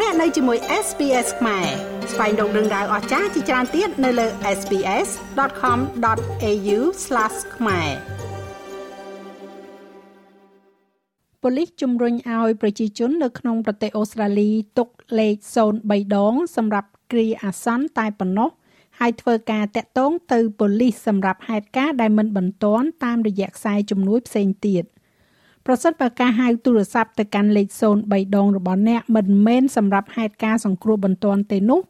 លោកអ្នកនៅជាមួយ SPS ខ្មែរស្វែងរកដឹងដៅអស្ចារ្យជាច្រើនទៀតនៅលើ SPS.com.au/ ខ្មែរប៉ូលីសជំរុញឲ្យប្រជាជននៅក្នុងប្រទេសអូស្ត្រាលីទុកលេខ03ដង សម្រាប់គ្រាអាសន្នតែប៉ុណ្ណោះហើយធ្វើការតាក់ទងទៅប៉ូលីសសម្រាប់ហេតុការណ៍ដែលមិនបន្ទាន់តាមរយៈខ្សែជំនួយផ្សេងទៀត ប្រសិនបើការហៅទូរស័ព្ទទៅកាន់លេខ03ដងរបស់អ្នកមិនមែនសម្រាប់ហេតុការណ៍សង្គ្រោះបន្ទាន់ទេនោះ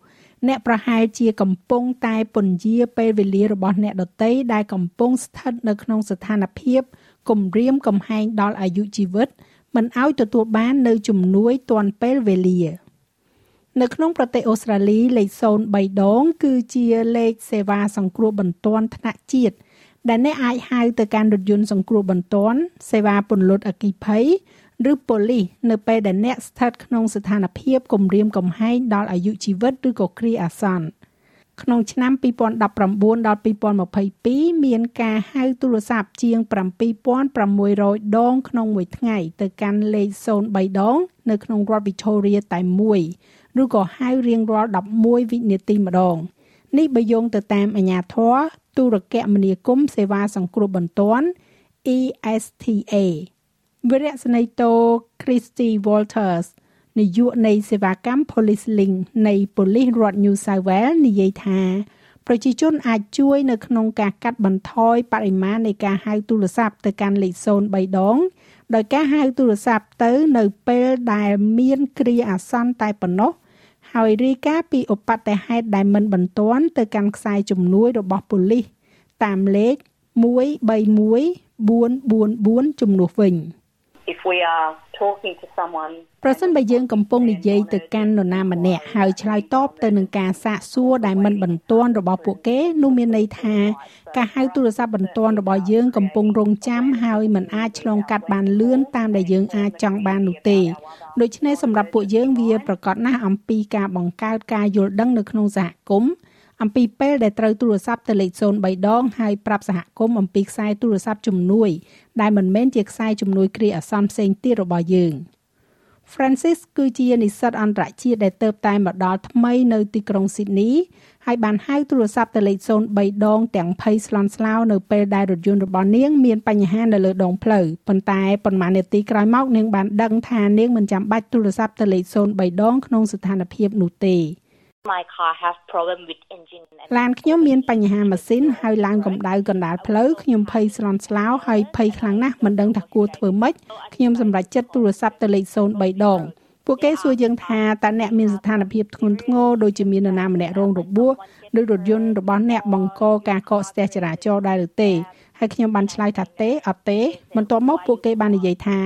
អ្នកប្រហែលជាកំពុងតែពន្យាពេលវេលារបស់អ្នកដទៃដែលកំពុងស្ថិតនៅក្នុងស្ថានភាពគំរាមកំហែងដល់អាយុជីវិត មិនឲ្យទទួលបាននៅជំនួយទាន់ពេលវេលា នៅក្នុងប្រទេសអូស្ត្រាលីលេខ03ដង គឺជាលេខសេវាសង្គ្រោះបន្ទាន់ថ្នាក់ជាតិ ដែលអ្នកអាចហៅទៅកាន់រថយន្តសង្គ្រោះបន្ទាន់សេវាពន្លត់អគ្គិភ័យឬប៉ូលីសនៅពេលដែលអ្នកស្ថិតក្នុងស្ថានភាពគំរាមកំហែងដល់អាយុជីវិតឬក៏គ្រាអាសន្នក្នុងឆ្នាំ2019ដល់2022មានការហៅទូរស័ព្ទជាង7600ដងក្នុងមួយថ្ងៃទៅកាន់លេខ03ដងនៅក្នុងរដ្ឋ Victoria តែមួយឬក៏ហៅរៀងរាល់11វិនាទីម្ដង នេះបើយោងទៅតាមអាជ្ញាធរទូរគមនាគមន៍សេវាសង្គ្រោះបន្ទាន់ ESTA វិរៈស្នេតូ Christy Walters នាយកនៃសេវាកម្ម Police Link នៃប៉ូលីសរដ្ឋ New South Wales និយាយថា ប្រជាជនអាចជួយនៅក្នុងការកាត់បន្ថយបរិមាណនៃការហៅទូរស័ព្ទទៅកាន់លេខ03ដងដោយការហៅទូរស័ព្ទទៅនៅពេលដែលមានគ្រាអាសន្នតែប៉ុណ្ណោះ ហើយរាយការណ៍ពីឧបទ្ទហេតុដែលមិនបន្ទាន់ទៅកាន់ខ្សែជំនួយរបស់ប៉ូលីសតាមលេខ131444ជំនួសវិញ if we are talking to someone ប្រសិនបើយើងកំពុងនិយាយទៅកាន់នរណាម្នាក់ហើយឆ្លើយតបទៅនឹងការសាកសួរដែលមិនបន្ទាន់របស់ពួកគេនោះមានន័យថាការហៅទូរស័ព្ទបន្ទាន់របស់យើងកំពុងរងចាំហើយមិនអាចឆ្លងកាត់បានលឿនតាមដែលយើងអាចចង់បាននោះទេដូច្នេះសម្រាប់ពួកយើងវាប្រកាសណាស់អំពីការបង្កើតការយល់ដឹងនៅក្នុងសហគមន៍ អំពីពេលដែលត្រូវទូរស័ព្ទទៅលេខ03ដងហើយប្រាប់សហគមន៍អំពីខ្សែទូរស័ព្ទជំនួយ ដែលមិនមែនជាខ្សែជំនួយគ្រាអាសន្នផ្សេងទៀតរបស់យើង Francis គឺជានិស្សិតអន្តរជាតិដែលទៅតែមកដល់ថ្មីនៅទីក្រុង Sydney ហើយបានហៅទូរស័ព្ទទៅលេខ03ដងទាំងភ័យស្លន់ស្លោនៅពេលដែលរថយន្តរបស់នាងមានបញ្ហានៅលើដងផ្លូវប៉ុន្តែប៉ុន្មាននាទីក្រោយមកនាងបានដឹងថានាងមិនចាំបាច់ទូរស័ព្ទទៅលេខ03ដងក្នុងស្ថានភាពនោះទេ my car have problem with engine ឡានខ្ញុំមានបញ្ហាម៉ាស៊ីនហើយឡើងកម្ដៅកណ្ដាលផ្លូវខ្ញុំភ័យស្លន់ស្លោហើយភ័យខ្លាំងណាស់មិនដឹងថាគួរធ្វើម៉េចខ្ញុំសម្រេចចិត្តទូរស័ព្ទទៅលេខ03ដងពួកគេសួរយើងថាតើអ្នកមានស្ថានភាពធ្ងន់ធ្ងរដូចជាមាននរណាម្នាក់រងរបួសឬរថយន្តរបស់អ្នកបង្កការកកស្ទះចរាចរណ៍ដែរឬទេហើយខ្ញុំបានឆ្លើយថាទេអត់ទេបន្ទាប់មកពួកគេបាននិយាយថា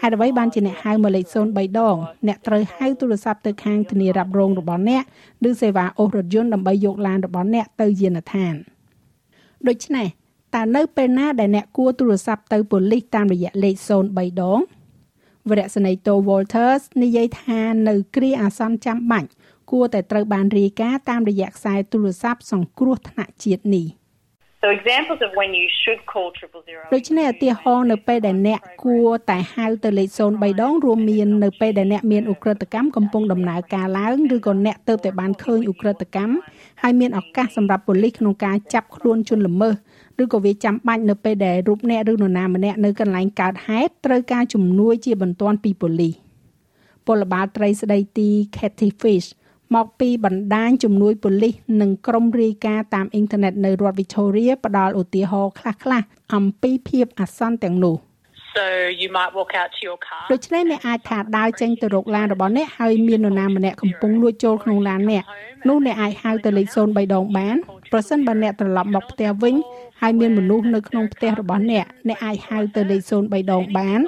ហេតុអ្វីបានជាអ្នកហៅមកលេខ03ដងអ្នកត្រូវហៅទូរស័ព្ទទៅខាងធានារ៉ាប់រងរបស់អ្នកឬសេវាអូសរថយន្តដើម្បីយកឡានរបស់អ្នកទៅយានដ្ឋានដូច្នេះតើនៅពេលណាដែលអ្នកគួរទូរស័ព្ទទៅប៉ូលីសតាមរយៈលេខ03ដងវរៈសេនីតូ Walters និយាយថានៅគ្រាអាសន្នចាំបាច់គួរតែត្រូវបានរាយការណ៍តាមរយៈខ្សែទូរស័ព្ទសង្គ្រោះថ្នាក់ជាតិនេះ So examples of when you should call 000ដូច្នេះឧទាហរណ៍នៅពេលដែលអ្នកគួរតែហៅទៅលេខ03ដងរួមមាននៅពេលដែលអ្នកមានឧក្រិដ្ឋកម្មកំពុងដំណើរការឡើងឬក៏អ្នកទៅតែបានឃើញឧក្រិដ្ឋកម្មហើយមានឱកាសសម្រាប់ប៉ូលីសក្នុងការចាប់ខ្លួនជនល្មើសឬក៏វាចាំបាច់នៅពេលដែលរូបអ្នកឬនរណាម្នាក់នៅកន្លែងកើតហេតុត្រូវការជំនួយជាបន្ទាន់ពីប៉ូលីសពលបាលត្រីស្ដីទី Kathy Fish មកពីបណ្ដាញជំនួយប៉ូលីសនិងក្រុមរាយការណ៍តាមអ៊ីនធឺណិតនៅរដ្ឋ Victoria ផ្ដល់ឧទាហរណ៍ខ្លះៗអំពីភាពអាសន្នទាំងនោះ So you might walk out to your car ដូច្នេះអ្នកអាចថាដើរចេញទៅរកឡានរបស់អ្នកហើយមាននរណាម្នាក់កំពុងលួចចូលក្នុងឡានអ្នកនោះអ្នកអាចហៅទៅលេខ03ដងបានប្រសិនបើអ្នកត្រឡប់មកផ្ទះវិញហើយមានមនុស្សនៅក្នុងផ្ទះរបស់អ្នកអ្នកអាចហៅទៅលេខ03ដងបាន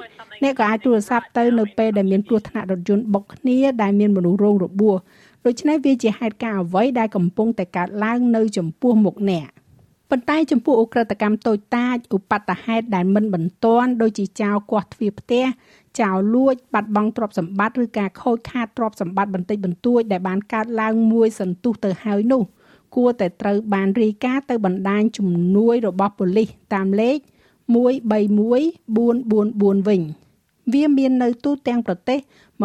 អ្នកក៏អាចទូរស័ព្ទទៅនៅពេលដែលមានគ្រោះថ្នាក់រថយន្តបុកគ្នាដែលមានមនុស្សរងរបួស ដូច្នេះវាជាហេតុការណ៍អ្វីដែលកំពុងតែកើតឡើងនៅចំពោះមុខអ្នកប៉ុន្តែចំពោះអ ுக ្រិតកម្មតូចតាចឧបតហេតុដែលមិនបន្ទាន់ដូចជាចោលគាស់ទ្វារផ្ទះចោលលួចបាត់បង់ទ្រព្យសម្បត្តិឬការខូចខាតទ្រព្យសម្បត្តិបន្តិចបន្តួចដែលបានកើតឡើងមួយសន្ទុះទៅហើយនោះ គួរតែត្រូវបានរាយការណ៍ទៅបណ្ដាញជំនួយរបស់ប៉ូលីសតាមលេខ131444វិញ វាមាននៅទូទាំងប្រទេស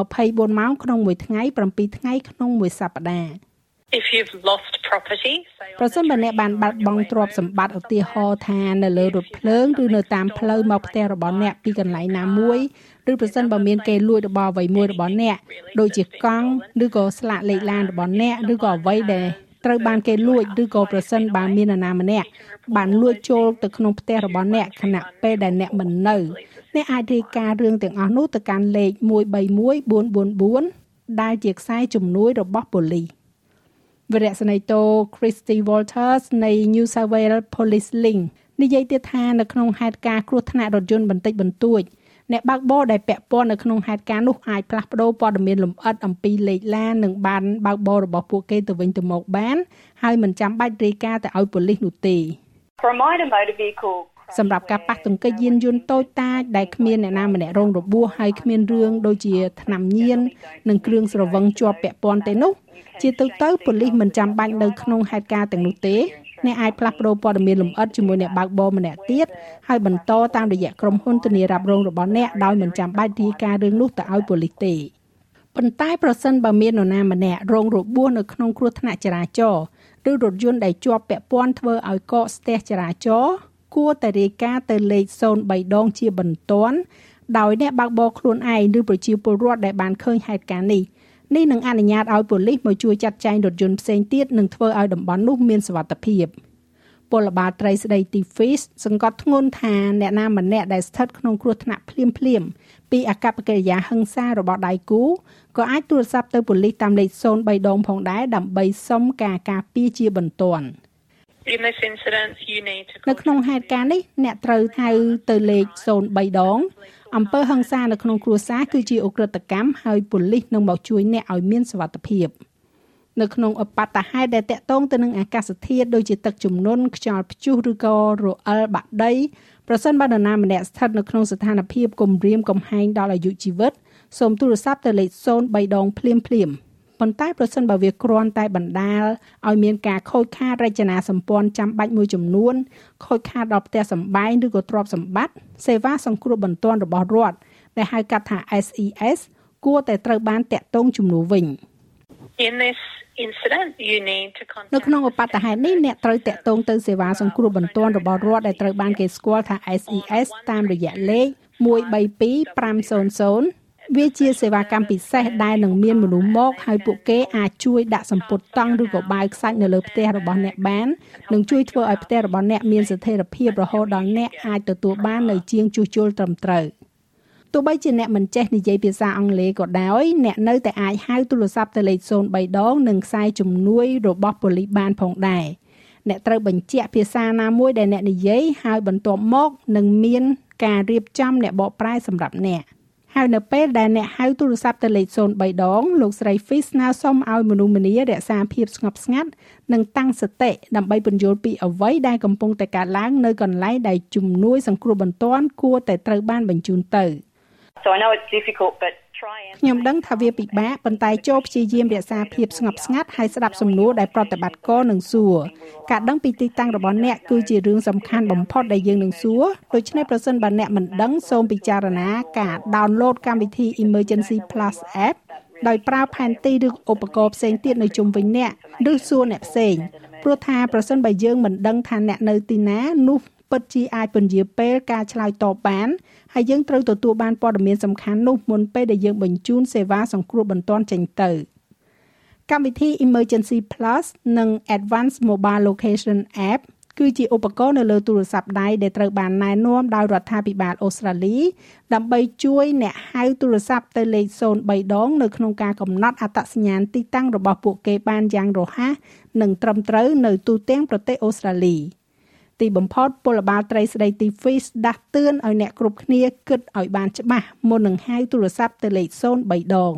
24ម៉ោងក្នុងមួយថ្ងៃ7ថ្ងៃក្នុងមួយសប្តាហ៍ If you've lost property, say ប្រសិនបើអ្នកបានបាត់បង់ទ្រព្យសម្បត្តិឧទាហរណ៍ថានៅលើរថភ្លើងឬនៅតាមផ្លូវមកផ្ទះរបស់អ្នកពីកន្លែងណាមួយឬប្រសិនបើមានគេលួចរបស់អ្វីមួយរបស់អ្នកដូចជាកង់ឬក៏ស្លាកលេខឡានរបស់អ្នកឬក៏អ្វីដែលត្រូវបានគេលួចឬក៏ប្រសិនបើមាននរណាម្នាក់បានលួចចូលទៅក្នុងផ្ទះរបស់អ្នកខណៈពេលដែលអ្នកមិននៅ អ្នកអាចរាយការណ៍រឿងទាំងអស់នោះទៅកាន់លេខ131444ដែលជាខ្សែជំនួយរបស់ប៉ូលីសវរៈសេនីតូ Christy Walters នៃ New South Wales Police Link និយាយទៀតថានៅក្នុងហេតុការណ៍គ្រោះថ្នាក់រថយន្តបន្តិចបន្តួចអ្នកបើកបរដែលពាក់ព័ន្ធនៅក្នុងហេតុការណ៍នោះអាចផ្លាស់ប្តូរព័ត៌មានលម្អិតអំពីលេខឡាននិងបានបើកបររបស់ពួកគេទៅវិញទៅមកបាន ហើយមិនចាំបាច់រាយការណ៍ទៅឲ្យប៉ូលីសនោះទេ For a minor motor vehicle សម្រាប់ការប៉ះទង្គិចយានយន្តតូចតាចដែលគ្មានអ្នកណាម្នាក់រងរបួសហើយគ្មានរឿងដូចជាថ្នាំញៀននិងគ្រឿងស្រវឹងជាប់ពាក់ព័ន្ធទេនោះជាទូទៅប៉ូលីសមិនចាំបាច់នៅក្នុងហេតុការណ៍ទាំងនោះទេអ្នកអាចផ្លាស់ប្ដូរព័ត៌មានលម្អិតជាមួយអ្នកបើកបរម្នាក់ទៀតហើយបន្តតាមរយៈក្រុមហ៊ុនធានារ៉ាប់រងរបស់អ្នកដោយមិនចាំបាច់រាយការណ៍រឿងនោះទៅឲ្យប៉ូលីសទេប៉ុន្តែប្រសិនបើមាននរណាម្នាក់រងរបួសនៅក្នុងគ្រោះថ្នាក់ចរាចរណ៍ឬរថយន្តដែលជាប់ពាក់ព័ន្ធធ្វើឲ្យកកស្ទះចរាចរណ៍ គួរតែរាយការណ៍ទៅលេខ03ដងជាបន្ទាន់ដោយអ្នកបើកបរខ្លួនឯងឬប្រជាពលរដ្ឋដែលបានឃើញហេតុការណ៍នេះនេះនឹងអនុញ្ញាតឲ្យប៉ូលីសមកជួយចាត់ចែងរថយន្តផ្សេងទៀតនិងធ្វើឲ្យតំបន់នោះមានសុវត្ថិភាពពលបាលត្រីស្ដីទី Fish សង្កត់ធ្ងន់ថាអ្នកណាម្នាក់ដែលស្ថិតក្នុងគ្រោះថ្នាក់ភ្លាមភ្លាមពីអកប្បកិរិយាហិង្សារបស់ដៃគូក៏អាចទូរស័ព្ទទៅប៉ូលីសតាមលេខ03ដងផងដែរដើម្បីសុំការការពារជាបន្ទាន់ នៅក្នុងហេតុការណ៍នេះអ្នកត្រូវហៅទៅលេខ03ដងអំពើហិង្សានៅក្នុងគ្រួសារគឺជាអ ுக ្រិតកម្មហើយប៉ូលីសនឹងមកជួយអ្នកឲ្យមានសុវត្ថិភាពនៅក្នុងអបតហេតុដែលតកតងទៅនឹងអាកាសធាតុដូចជាទឹកជំនន់ខ្យល់ព្យុះឬក៏រអិលបាក់ដីប្រសិនបើនរណាម្នាក់ស្ថិតនៅក្នុងស្ថានភាពគំរាមកំហែងដល់អាយុជីវិតសូមទូរស័ព្ទទៅលេខ03ដងភ្លាមភ្លាម ប៉ុន្តែប្រសិនបើវាគ្រាន់តែបណ្ដាលឲ្យមានការខូចខាតរចនាសម្ព័ន្ធចាំបាច់មួយចំនួនខូចខាតដល់ផ្ទះសម្បែងឬក៏ទ្រព្យសម្បត្តិសេវាសង្គ្រោះបន្ទាន់របស់រដ្ឋដែលហៅកាត់ថា SES គួរតែត្រូវបានតាក់ទងជំនួសវិញ In this incident, you need to នៅ contact ក្នុងឧបតហេតុនេះអ្នកត្រូវតាក់ទងទៅសេវាសង្គ្រោះបន្ទាន់របស់រដ្ឋដែលត្រូវបានគេស្គាល់ថា SES តាមរយៈលេខ132500 វាជាសេវាកម្មពិសេសដែលនឹងមានមនុស្សមកហើយពួកគេអាចជួយដាក់សម្ពុតតង់ឬក៏បាវខ្សាច់នៅលើផ្ទះរបស់អ្នកបាននិងជួយធ្វើឲ្យផ្ទះរបស់អ្នកមានស្ថិរភាពរហូតដល់អ្នកអាចទទួលបាននៅជាងជួសជុលត្រឹមត្រូវទោះបីជាអ្នកមិនចេះនិយាយភាសាអង់គ្លេសក៏ដោយអ្នកនៅតែអាចហៅទូរស័ព្ទទៅលេខ03ដងនិងខ្សែជំនួយរបស់ប៉ូលីសបានផងដែរអ្នកត្រូវបញ្ជាក់ភាសាណាមួយដែលអ្នកនិយាយហើយបន្ទាប់មកនឹងមានការរៀបចំអ្នកបកប្រែសម្រាប់អ្នក ហើយនៅពេលដែលអ្នកហៅទូរស័ព្ទទៅលេខ03ដងលោកស្រី Fish ស្នើសុំឲ្យមនុស្សម្នារក្សាភាពស្ងប់ស្ងាត់និងតាំងសតិដើម្បីពន្យល់ពីអ្វីដែលកំពុងតែកើតឡើងនៅកន្លែងដែលជំនួយសង្គ្រោះបន្ទាន់គួរតែត្រូវបានបញ្ជូនទៅ So I know it's difficult, but try and ខ្ញុំដឹងថាវាពិបាកប៉ុន្តែចូលព្យាយាមរក្សាភាពស្ងប់ស្ងាត់ហើយស្ដាប់សំណួរដែលប្រតិបត្តិការនឹងសួរការដឹងពីទីតាំងរបស់អ្នកគឺជារឿងសំខាន់បំផុតដែលយើងនឹងសួរដូច្នេះប្រសិនបើអ្នកមិនដឹងសូមពិចារណាការ download កម្មវិធី Emergency Plus App ដោយប្រើផែនទីឬឧបករណ៍ផ្សេងទៀតនៅជុំវិញអ្នកឬសួរអ្នកផ្សេងព្រោះថាប្រសិនបើយើងមិនដឹងថាអ្នកនៅទីណានោះ ពិតជាអាចពន្យាពេលការឆ្លើយតបបានហើយយើងត្រូវទទួលបានព័ត៌មានសំខាន់នោះមុនពេលដែលយើងបញ្ជូនសេវាសង្គ្រោះបន្ទាន់ចេញទៅកម្មវិធី Emergency Plus និង Advanced Mobile Location App គឺជាឧបករណ៍នៅលើទូរស័ព្ទដៃដែលត្រូវបានណែនាំដោយរដ្ឋាភិបាលអូស្ត្រាលីដើម្បីជួយអ្នកហៅទូរស័ព្ទទៅលេខ03ដងនៅក្នុងការកំណត់អត្តសញ្ញាណទីតាំងរបស់ពួកគេបានយ៉ាងរហ័សនិងត្រឹមត្រូវនៅទូទាំងប្រទេសអូស្ត្រាលី។ ទីបំផុតពលបាលត្រីស្ដីទី Fish ដាស់តឿនឲ្យអ្នកគ្រប់គ្នាគិតឲ្យបានច្បាស់មុននឹងហៅទូរស័ព្ទទៅលេខ03ដង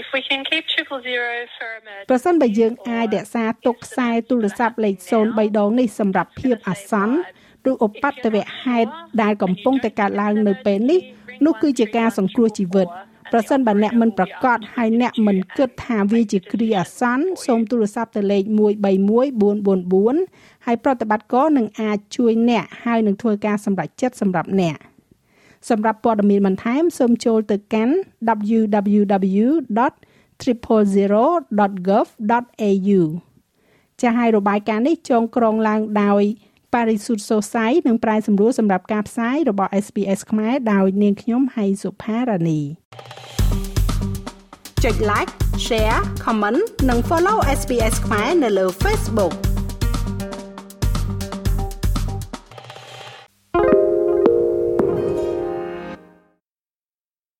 if we can keep triple zero for emergency. ប្រសិនបើយើងអាចរក្សាទុកខ្សែទូរស័ព្ទលេខ03ដងនេះសម្រាប់ភាពអាសន្នឬឧបទ្ទវហេតុដែលកំពុងតែកើតឡើងនៅពេលនេះនោះគឺជាការសង្គ្រោះជីវិត ប្រសិនបើអ្នកមិនប្រកាសហើយអ្នកមិនគិតថាវាជាគ្រាអាសន្នសូមទូរស័ព្ទទៅលេខ131444ហើយប្រតិបត្តិការនឹងអាចជួយអ្នកហើយនឹងធ្វើការសម្រេចចិត្តសម្រាប់អ្នកសម្រាប់ព័ត៌មានបន្ថែមសូមចូលទៅកាន់ www.triple0.gov.au ចាស់ហើយរបាយការណ៍នេះចងក្រងឡើងដោយ Parisut Sosai និងប្រាយសម្រួលសម្រាប់ការផ្សាយរបស់ SPS ខ្មែរដោយនាងខ្ញុំហៃសុផារ៉ានីចុច like share comment និង follow SPS ខ្មែរនៅលើ Facebook